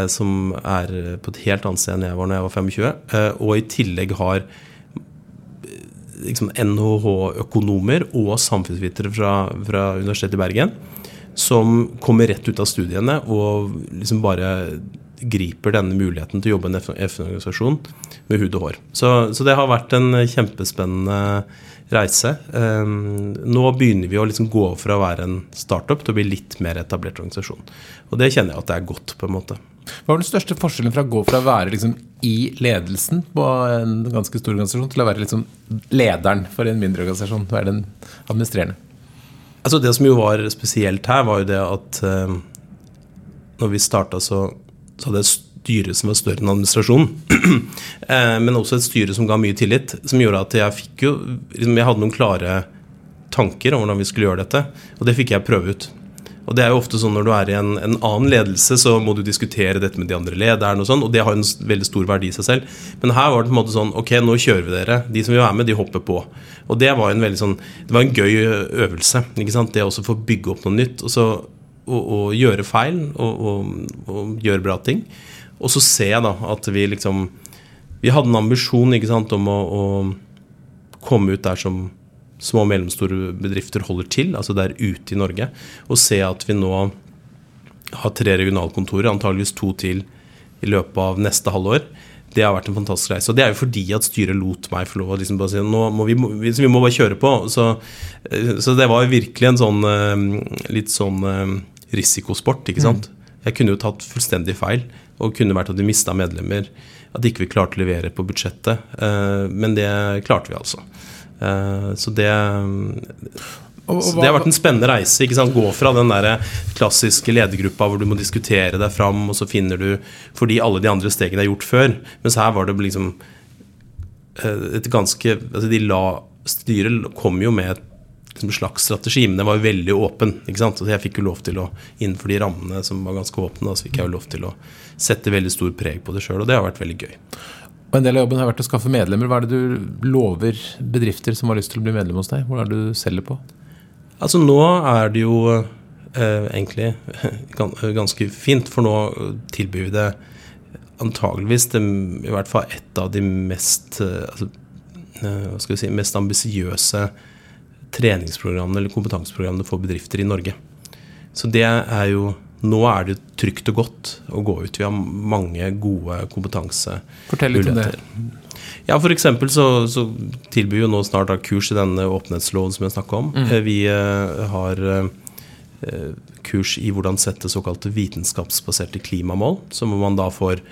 som er på et helt annet sted enn jeg var når jeg var 25. og i tillegg har liksom NHH-økonomer og samfunnsvitere fra, fra, Universitetet i Bergen som kommer rett ut av studiene og liksom bare griper denne muligheten til å jobbe i en FN-organisasjon med hud og hår. Så, så, det har vært en kjempespennende reise. Um, nå begynner vi å liksom gå fra å være en startup til å bli litt mer etablert organisasjon. Og det kjenner jeg at det er godt, på en måte. Hva var den største forskjellen fra å gå fra å være liksom i ledelsen på en ganske stor organisasjon, til å være liksom lederen for en mindre organisasjon? Være den administrerende? Altså Det som jo var spesielt her, var jo det at um, når vi starta, så så hadde jeg styre som var større enn administrasjonen. [CLEARS THROAT] Eh, men også et styre som ga mye tillit. Som gjorde at jeg fikk jo liksom Jeg hadde noen klare tanker om hvordan vi skulle gjøre dette. Og det fikk jeg prøve ut. Og det er jo ofte sånn Når du er i en, en, annen ledelse, så må du diskutere dette med de andre lederne, og sånn, og det har en veldig stor verdi i seg selv. Men her var det på en måte sånn Ok, nå kjører vi dere. De som vil være med, de hopper på. Og det var en veldig sånn Det var en gøy øvelse. ikke sant? Det også få bygge opp noe nytt. Og så å, gjøre feil og, og, og, gjøre bra ting. Og så ser jeg da at vi liksom Vi hadde en ambisjon ikke sant, om å, å komme ut der som små og mellomstore bedrifter holder til, altså der ute i Norge, og se at vi nå har tre regionalkontorer, antageligvis to til i løpet av neste halvår. Det har vært en fantastisk reise. Og det er jo fordi at styret lot meg få lov å liksom bare si nå må vi, vi må bare kjøre på. Så, så, det var virkelig en sånn eh, litt sånn eh, risikosport, ikke sant. Mm. Jeg kunne jo tatt fullstendig feil og kunne vært at vi mista medlemmer. At ikke vi klarte å levere på budsjettet. Eh, men det klarte vi altså. Eh, så det så det har vært en spennende reise. Gå fra den der klassiske ledergruppa hvor du må diskutere deg fram, og så finner du fordi alle de andre stegene er gjort før. Mens her var det liksom eh, et ganske altså de la, Styret kom jo med et slags strategi, men den var jo veldig åpen. ikke sant? Så jeg fikk jo lov til å, innenfor de rammene som var ganske åpne, så fikk jeg jo lov til å sette veldig stor preg på det sjøl, og det har vært veldig gøy. Og En del av jobben har vært å skaffe medlemmer. Hva er det du lover bedrifter som har lyst til å bli medlem hos deg? Hvor er det du selger på? Altså Nå er det jo eh, egentlig [LAUGHS] ganske fint, for nå tilbyr vi det antageligvis det, i hvert fall et av de mest eh, altså, eh, si, mest ambisiøse treningsprogrammene eller kompetanseprogrammene for bedrifter i Norge. Så det er jo nå er det trygt og godt å gå ut. Vi har mange gode kompetansemuligheter. Fortell litt om det. Ja, F.eks. Så, så tilbyr jo nå snart kurs i denne åpenhetsloven som jeg snakka om. Mm. Eh, vi uh, har uh, kurs i hvordan sette såkalte vitenskapsbaserte klimamål. Så må man da får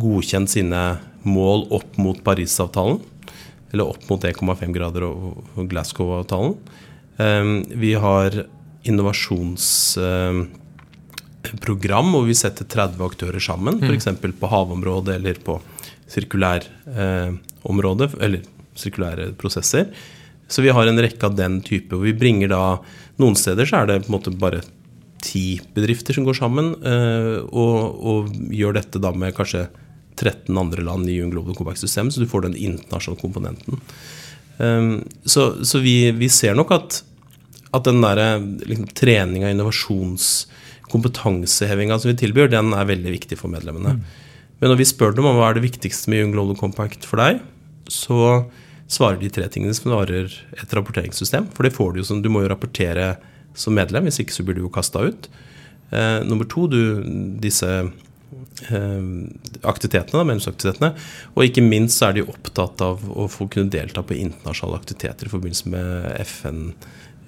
godkjent sine mål opp mot Parisavtalen. Eller opp mot 1,5 grader og Glasgow-avtalen. Um, vi har innovasjonsprogram Uh, hvor vi setter 30 aktører sammen, mm. f.eks. på havområdet eller på sirkulærområdet, eh, eller sirkulære prosesser. Så vi har en rekke av den type. hvor vi bringer da, Noen steder så er det på en måte bare ti bedrifter som går sammen, eh, og, og, gjør dette da med kanskje 13 andre land i UN Global Compact System, så du får den internasjonale komponenten. Um, så, så vi, vi, ser nok at, at den der liksom, trening av innovasjons kompetansehevinga som vi tilbyr, den er veldig viktig for medlemmene. Mm. Men når vi spør dem om hva er det viktigste med UN Global Compact for deg, så svarer de tre tingene som varer et rapporteringssystem. For det får du jo som, du må jo rapportere som medlem, hvis ikke så blir du jo kasta ut. Eh, nummer to, du, disse aktivitetene, da, medlemsaktivitetene. Og ikke minst så er de opptatt av å få kunne delta på internasjonale aktiviteter i forbindelse med FN,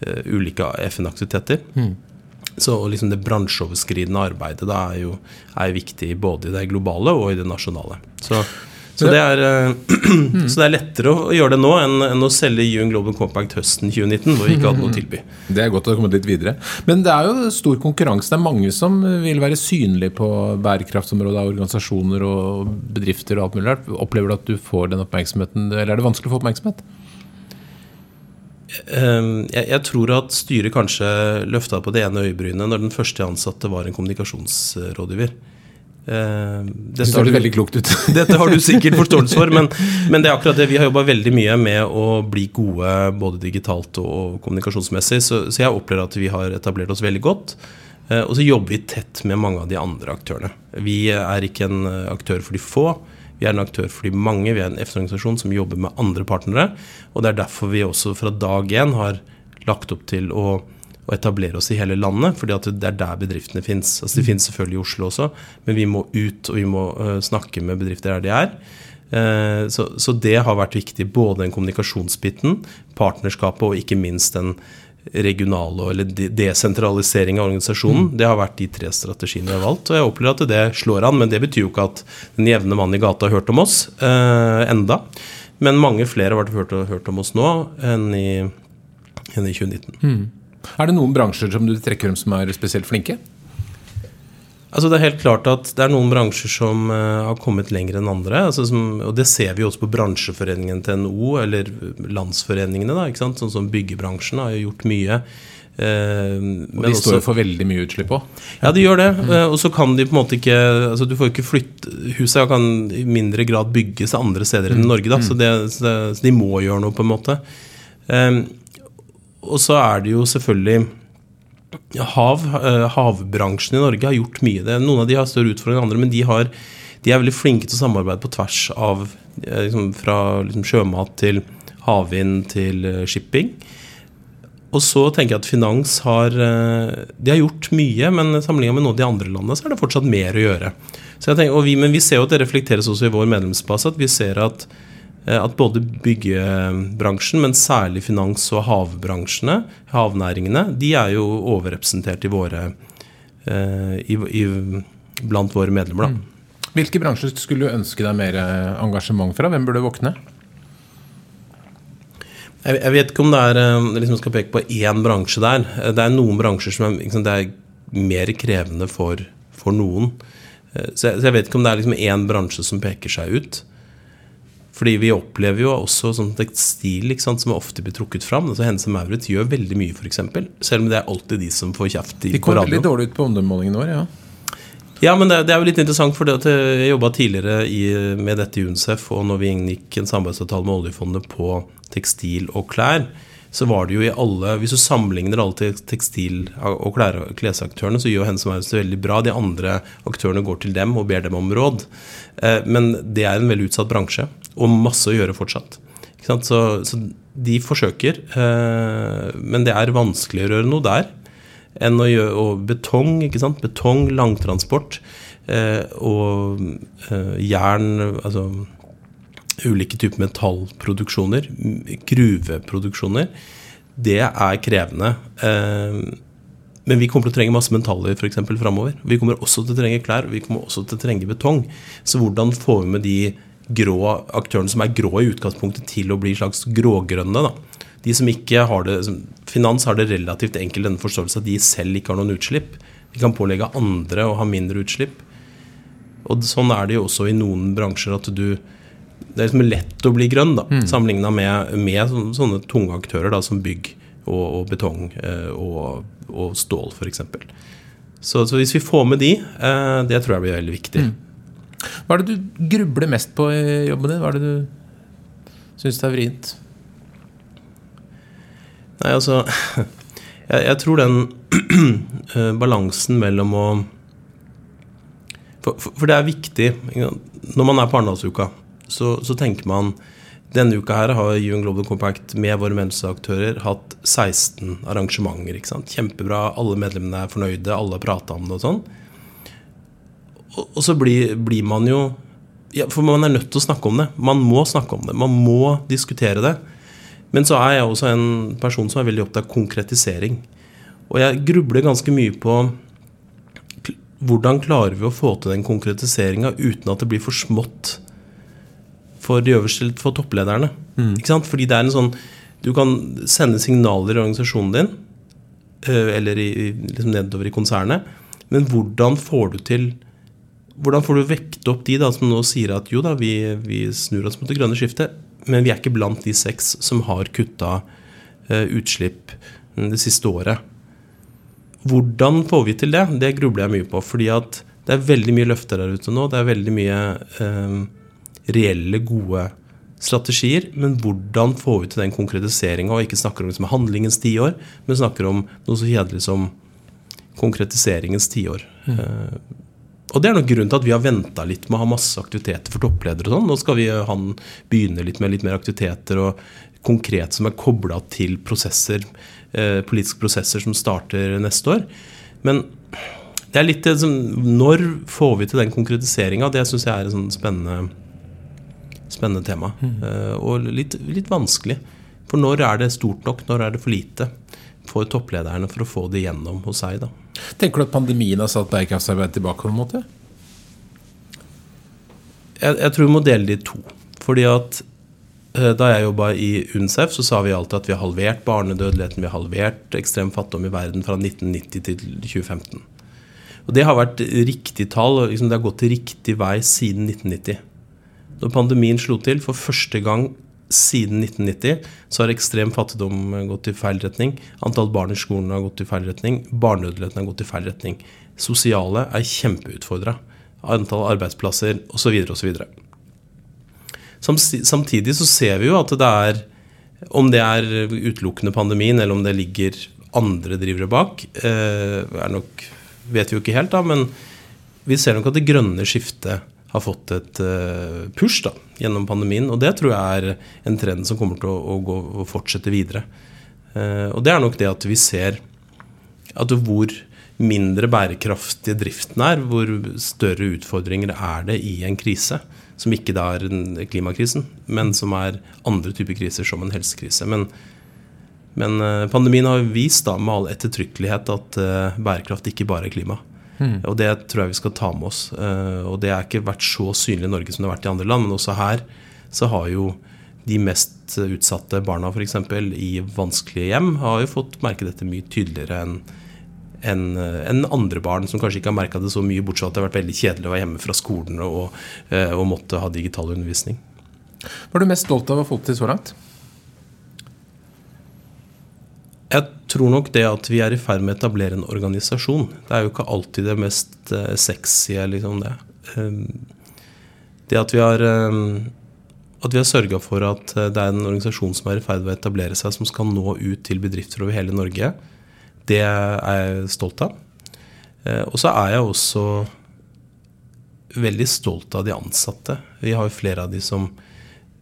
eh, ulike FN-aktiviteter. Mm. Så liksom det bransjeoverskridende arbeidet da er jo er viktig både i det globale og i det nasjonale. Så, så, det, er, eh, [CLEARS THROAT] så det er lettere å gjøre det nå enn, enn å selge UN Global Compact høsten 2019, hvor vi ikke hadde noe å [LAUGHS] tilby. Det er godt å komme litt videre. Men det er jo stor konkurranse. Det er mange som vil være synlige på bærekraftsområdet av organisasjoner og bedrifter og alt mulig rart. Opplever du at du får den oppmerksomheten, eller er det vanskelig å få oppmerksomhet? Ehm, jeg, tror at styret kanskje løfta på det ene øyebrynet når den første ansatte var en kommunikasjonsrådgiver. Ehm, det ser veldig klokt ut. [LAUGHS] dette har du sikkert [LAUGHS] forståelse for, men, men, det er akkurat det. Vi har jobba veldig mye med å bli gode både digitalt og kommunikasjonsmessig, så, så jeg opplever at vi har etablert oss veldig godt. Ehm, og så jobber vi tett med mange av de andre aktørene. Vi er ikke en aktør for de få. Vi er en aktør for de mange. Vi er en FN-organisasjon som jobber med andre partnere. Og det er derfor vi også fra dag én har lagt opp til å, å, etablere oss i hele landet. fordi det er der bedriftene fins. Altså, de mm. finnes selvfølgelig i Oslo også, men vi må ut og vi må uh, snakke med bedrifter der de er. Uh, så, så, det har vært viktig. Både den kommunikasjonsbiten, partnerskapet og ikke minst den regionale eller desentralisering av organisasjonen. Mm. Det har vært de tre strategiene vi har valgt. Og jeg opplever at det slår an, men det betyr jo ikke at den jevne mann i gata har hørt om oss eh, enda. Men mange flere har hørt, hørt om oss nå enn i, enn i 2019. Mm. Er det noen bransjer som du trekker frem som er spesielt flinke? Altså Det er helt klart at det er noen bransjer som uh, har kommet lenger enn andre. Altså som, og Det ser vi også på bransjeforeningen til NHO, eller landsforeningene. da, ikke sant? Sånn som Byggebransjen har gjort mye. Uh, og de står jo for veldig mye utslipp òg? Ja, de gjør det. Mm. Uh, og så kan de på en måte ikke altså Du får ikke flytte Huset kan i mindre grad bygges andre steder enn i mm. Norge, da, mm. så, det, så, de må gjøre noe, på en måte. Og så er det jo selvfølgelig Hav, eh, havbransjen i Norge har gjort mye. Noen av de har større utfordringer enn andre, men de, har, de, er veldig flinke til å samarbeide på tvers av eh, liksom, Fra liksom, sjømat til havvind til eh, shipping. Og så tenker jeg at finans har De har gjort mye, men sammenlignet med noen av de andre landene så er det fortsatt mer å gjøre. Tenker, vi, men vi ser jo at det reflekteres også i vår medlemsbase. At vi ser at at både byggebransjen, men særlig finans- og havbransjene, havnæringene, de er jo overrepresentert i våre, eh, i, i, blant våre medlemmer. Da. Hvilke bransjer skulle du ønske deg mer eh, engasjement fra? Hvem burde våkne? Jeg, jeg vet ikke om det er liksom skal peke på én bransje der. Det er noen bransjer som er, liksom, er mer krevende for, for noen. Så jeg, så jeg, vet ikke om det er liksom én bransje som peker seg ut. Fordi vi opplever jo også sånn tekstil sant, som ofte blir trukket fram. Altså Hense Maurits gjør veldig mye, f.eks. Selv om det er alltid de som får kjeft. De kom veldig dårlig ut på omdømmemålingen vår, ja. Ja, men det, det, er jo litt interessant, for jeg jobba tidligere i, med dette i UNICEF, og når vi inngikk en samarbeidsavtale med oljefondet på tekstil og klær, så var det jo i alle Hvis du sammenligner alle tekstil- og klesaktørene, så gjør Hense Maurits det veldig bra. De andre aktørene går til dem og ber dem om råd. Eh, men det er en veldig utsatt bransje og masse å gjøre fortsatt. Så, så, de forsøker, eh, men det er vanskeligere å gjøre noe der enn å gjøre og betong. ikke sant? Betong, langtransport eh, og jern Altså ulike typer metallproduksjoner, gruveproduksjoner. Det er krevende. Eh, men vi kommer til å trenge masse mentaller eksempel, framover. Vi kommer også til å trenge klær, vi kommer også til å trenge betong. Så hvordan får vi med de grå aktørene som er grå i utgangspunktet, til å bli slags grågrønne. Da. De som ikke har det, Finans har det relativt enkelt denne forståelse at de selv ikke har noen utslipp. De kan pålegge andre å ha mindre utslipp. Og Sånn er det jo også i noen bransjer at du Det er liksom lett å bli grønn, da, mm. sammenligna med, med, sånne tunge aktører da, som bygg og, og betong eh, og, og stål, f.eks. Så, så hvis vi får med de, eh, det tror jeg blir veldig viktig. Mm. Hva er det du grubler mest på i jobben din? Hva er det du syns er vrient? Nei, altså [LAUGHS] Jeg, jeg tror den uh, [CLEARS THROAT] balansen mellom å for, for, for, det er viktig Når man er på Arendalsuka, så, så tenker man denne uka her har UN Global Compact med våre medlemsaktører hatt 16 arrangementer. ikke sant? Kjempebra. Alle medlemmene er fornøyde, alle har prata om det og sånn og så blir, blir, man jo ja, For man er nødt til å snakke om det. Man må snakke om det. Man må diskutere det. Men så er jeg også en person som er veldig opptatt av konkretisering. Og jeg grubler ganske mye på hvordan klarer vi å få til den konkretiseringa uten at det blir for smått for de øverste, for topplederne. Mm. Ikke sant? Fordi det er en sånn Du kan sende signaler i organisasjonen din, eh, eller i, liksom nedover i konsernet, men hvordan får du til hvordan får du vekt opp de da, som nå sier at jo da, vi, vi snur oss mot det grønne skiftet, men vi er ikke blant de seks som har kutta uh, utslipp det siste året. Hvordan får vi til det? Det grubler jeg mye på. fordi at det er veldig mye løfter der ute nå. Det er veldig mye uh, reelle, gode strategier. Men hvordan får vi til den konkretiseringa, og ikke snakker om liksom, handlingens tiår, men snakker om noe så kjedelig som konkretiseringens tiår. Mm. Uh, og det er nok grunnen til at vi har venta litt med å ha masse aktiviteter for toppledere. og sånn. Nå skal vi han begynne litt med litt mer aktiviteter og konkret som er kobla til prosesser, eh, politiske prosesser som starter neste år. Men det er litt det som, Når får vi til den konkretiseringa? Det syns jeg er en sånn spennende, spennende tema. Mm. Og litt, litt vanskelig. For når er det stort nok? Når er det for lite? for topplederne for å få det gjennom hos seg. Da. Tenker du at pandemien har satt bærekraftsarbeidet tilbake på en måte? Jeg, jeg, tror vi må dele det i to. Fordi at eh, da jeg jobba i UNCEF, så sa vi alltid at vi har halvert barnedødeligheten, vi har halvert ekstrem fattigdom i verden fra 1990 til 2015. Og det har vært riktig tall, liksom det har gått til riktig vei siden 1990. Når pandemien slo til for første gang siden 1990, så har ekstrem fattigdom gått i feil retning. Antall barn i skolen har gått i feil retning. Barnedødeligheten har gått i feil retning. Sosiale er kjempeutfordra. Antall arbeidsplasser osv. osv. Samtidig så ser vi jo at det er Om det er utelukkende pandemien, eller om det ligger andre drivere bak, eh, er nok, vet vi jo ikke helt, da, men vi ser nok at det grønne skiftet har fått et uh, push da, gjennom pandemien. Og det tror jeg er en trend som kommer til å, å, gå, fortsette videre. Uh, og det er nok det at vi ser at hvor mindre bærekraftig driften er, hvor større utfordringer er det i en krise som ikke da er klimakrisen, men som er andre typer kriser, som en helsekrise. Men, men eh, pandemien har vist da med all ettertrykkelighet at bærekraft ikke bare er klima. Mm. Og det tror jeg vi skal ta med oss. Uh, og det har ikke vært så synlig i Norge som det har vært i andre land, men også her så har jo de mest utsatte barna f.eks. i vanskelige hjem har jo fått merke dette mye tydeligere enn enn en andre barn som kanskje ikke har merka det så mye, bortsett fra at det har vært veldig kjedelig å være hjemme fra skolen og, eh, og måtte ha digital undervisning. Hva er du mest stolt av å fått til så langt? Jeg tror nok det at vi er i ferd med å etablere en organisasjon. Det er jo ikke alltid det mest uh, sexy, liksom det. Um, det at vi har um, at har sørga for at det er en organisasjon som er i ferd med å etablere seg, som skal nå ut til bedrifter over hele Norge. Det er jeg stolt av. Eh, og så er jeg også veldig stolt av de ansatte. Vi har jo flere av de som,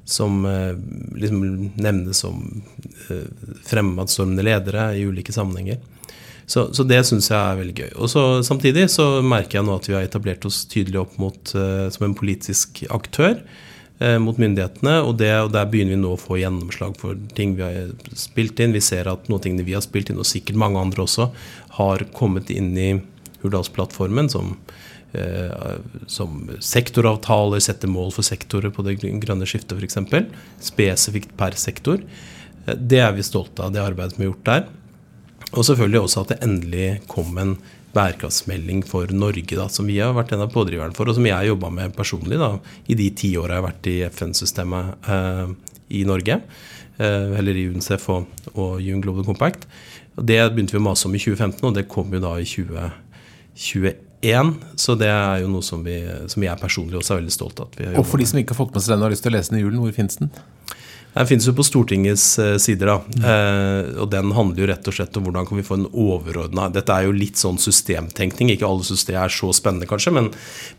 som eh, liksom nevnes som eh, fremadstormende ledere i ulike sammenhenger. Så, så det syns jeg er veldig gøy. Og så, Samtidig så merker jeg nå at vi har etablert oss tydelig opp mot, som en politisk aktør eh, mot myndighetene. Og, det, og, der begynner vi nå å få gjennomslag for ting vi har spilt inn. Vi ser at noen ting vi har spilt inn, og sikkert mange andre også, har kommet inn i Hurdalsplattformen som, eh, som sektoravtaler, setter mål for sektorer på det grønne skiftet f.eks. Spesifikt per sektor. Eh, det er vi stolte av, det arbeidet vi har gjort der. Og selvfølgelig også at det endelig kom en bærekraftsmelding for Norge, da, som vi har vært en av pådriverne for, og som jeg har jobba med personlig da, i de ti åra jeg har vært i FN-systemet eh, i Norge. Eh, eller i UNCEF og, og UN Global Compact. Og det begynte vi å mase om i 2015, og det kom jo da i 2021. Så det er jo noe som, vi, som jeg personlig også er veldig stolt av. og for de som ikke har fått med seg den og har lyst til å lese den i julen, hvor finnes den? Den finnes jo på Stortingets eh, sider. da, mm. eh, og Den handler jo rett og slett om hvordan kan vi få en overordna Dette er jo litt sånn systemtenkning. Ikke alle syns det er så spennende, kanskje, men,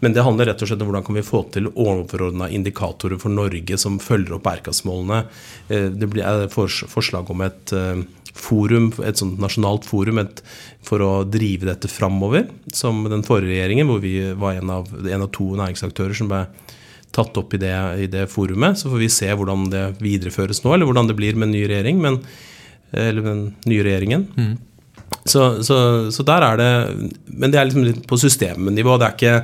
men, det handler rett og slett om hvordan kan vi få til overordna indikatorer for Norge som følger opp bærekraftsmålene. Eh, det blir forslag om et eh, forum, et sånt nasjonalt forum et, for å drive dette framover, som den forrige regjeringen, hvor vi var en av, en av to næringsaktører som ble tatt opp i det, i det, forumet. Så får vi se hvordan det videreføres nå, eller hvordan det blir med en ny regjering. Men, eller den nye regjeringen. Mm. Så, så, så, der er det Men det er liksom litt på systemnivå. Det er ikke,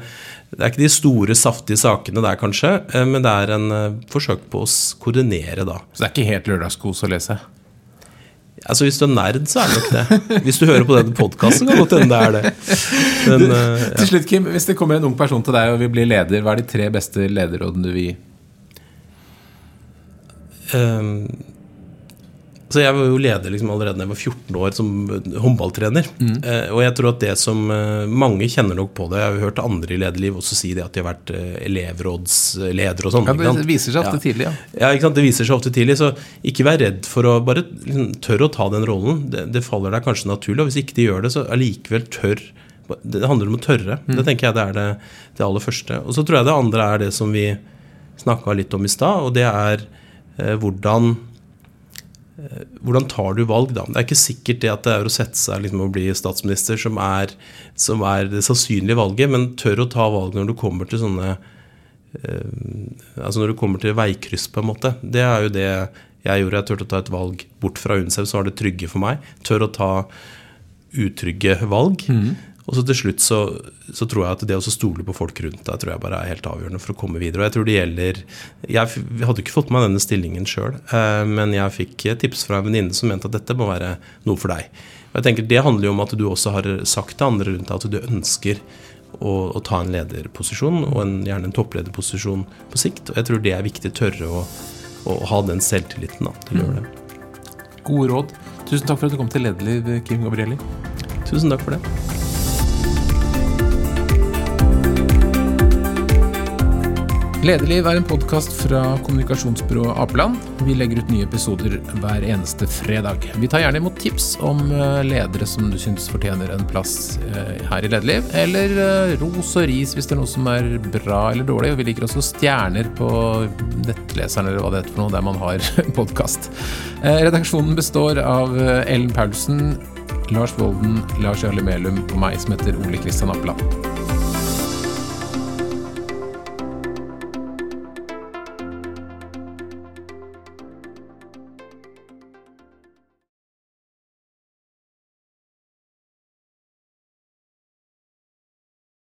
det er ikke de store, saftige sakene der, kanskje. Eh, men det er en eh, forsøk på å koordinere, da. Så det er ikke helt lørdagskos å lese? Altså Hvis du er nerd, så er det nok det. Hvis du hører på denne podkasten, kan godt hende det er det. Men, uh, ja. Til slutt, Kim, Hvis det kommer en ung person til deg og vil bli leder, hva er de tre beste lederrådene du vil gi? Um, så jeg var jo leder liksom allerede da jeg var 14 år som håndballtrener. Mm. Eh, og jeg tror at det som eh, Mange kjenner nok på det. Jeg har jo hørt andre i lederliv også si det at de har vært eh, elevrådsledere og sånn. Ja, det viser seg ofte ja. tidlig, ja. ja ikke sant? Det viser seg ofte tidlig. Så ikke vær redd for å bare liksom, tørre å ta den rollen. Det, det faller deg kanskje naturlig. Og hvis ikke de gjør det, så allikevel tør. Det handler om å tørre. Mm. Det tenker jeg det er det, det, aller første. Og så tror jeg det andre er det som vi snakka litt om i stad, og det er eh, hvordan hvordan tar du valg, da? Det er ikke sikkert det at det er å sette seg liksom, og bli statsminister som er, som er, det sannsynlige valget, men tør å ta valg når du kommer til sånne eh, Altså når du kommer til veikryss, på en måte. Det er jo det jeg gjorde. Jeg turte å ta et valg bort fra Unicef, så var det trygge for meg. Tør å ta utrygge valg. Mm. Og så til slutt så, så, tror jeg at det å stole på folk rundt deg tror jeg bare er helt avgjørende for å komme videre. Og jeg tror det gjelder Jeg hadde ikke fått meg denne stillingen sjøl, eh, men jeg fikk tips fra en venninne som mente at dette må være noe for deg. Og jeg tenker Det handler jo om at du også har sagt til andre rundt deg at du ønsker å, å ta en lederposisjon, og en, gjerne en topplederposisjon på sikt. Og jeg tror det er viktig tørre å, å ha den selvtilliten da, til å gjøre det. Gode råd. Tusen takk for at du kom til Lederliv, Kim Gabrielli. Tusen takk for det. Lederliv er en podkast fra kommunikasjonsbyrået Apeland. Vi legger ut nye episoder hver eneste fredag. Vi tar gjerne imot tips om eh, ledere som du syns fortjener en plass eh, her i Lederliv, eller eh, ros og ris hvis det er noe som er bra eller dårlig. Og vi liker også stjerner på nettleseren eller hva det heter for noe, der man har [LAUGHS] podkast. Redaksjonen består av Ellen Paulsen, Lars Volden, Lars Jarle Melum og meg som heter Ole Kristian Apeland.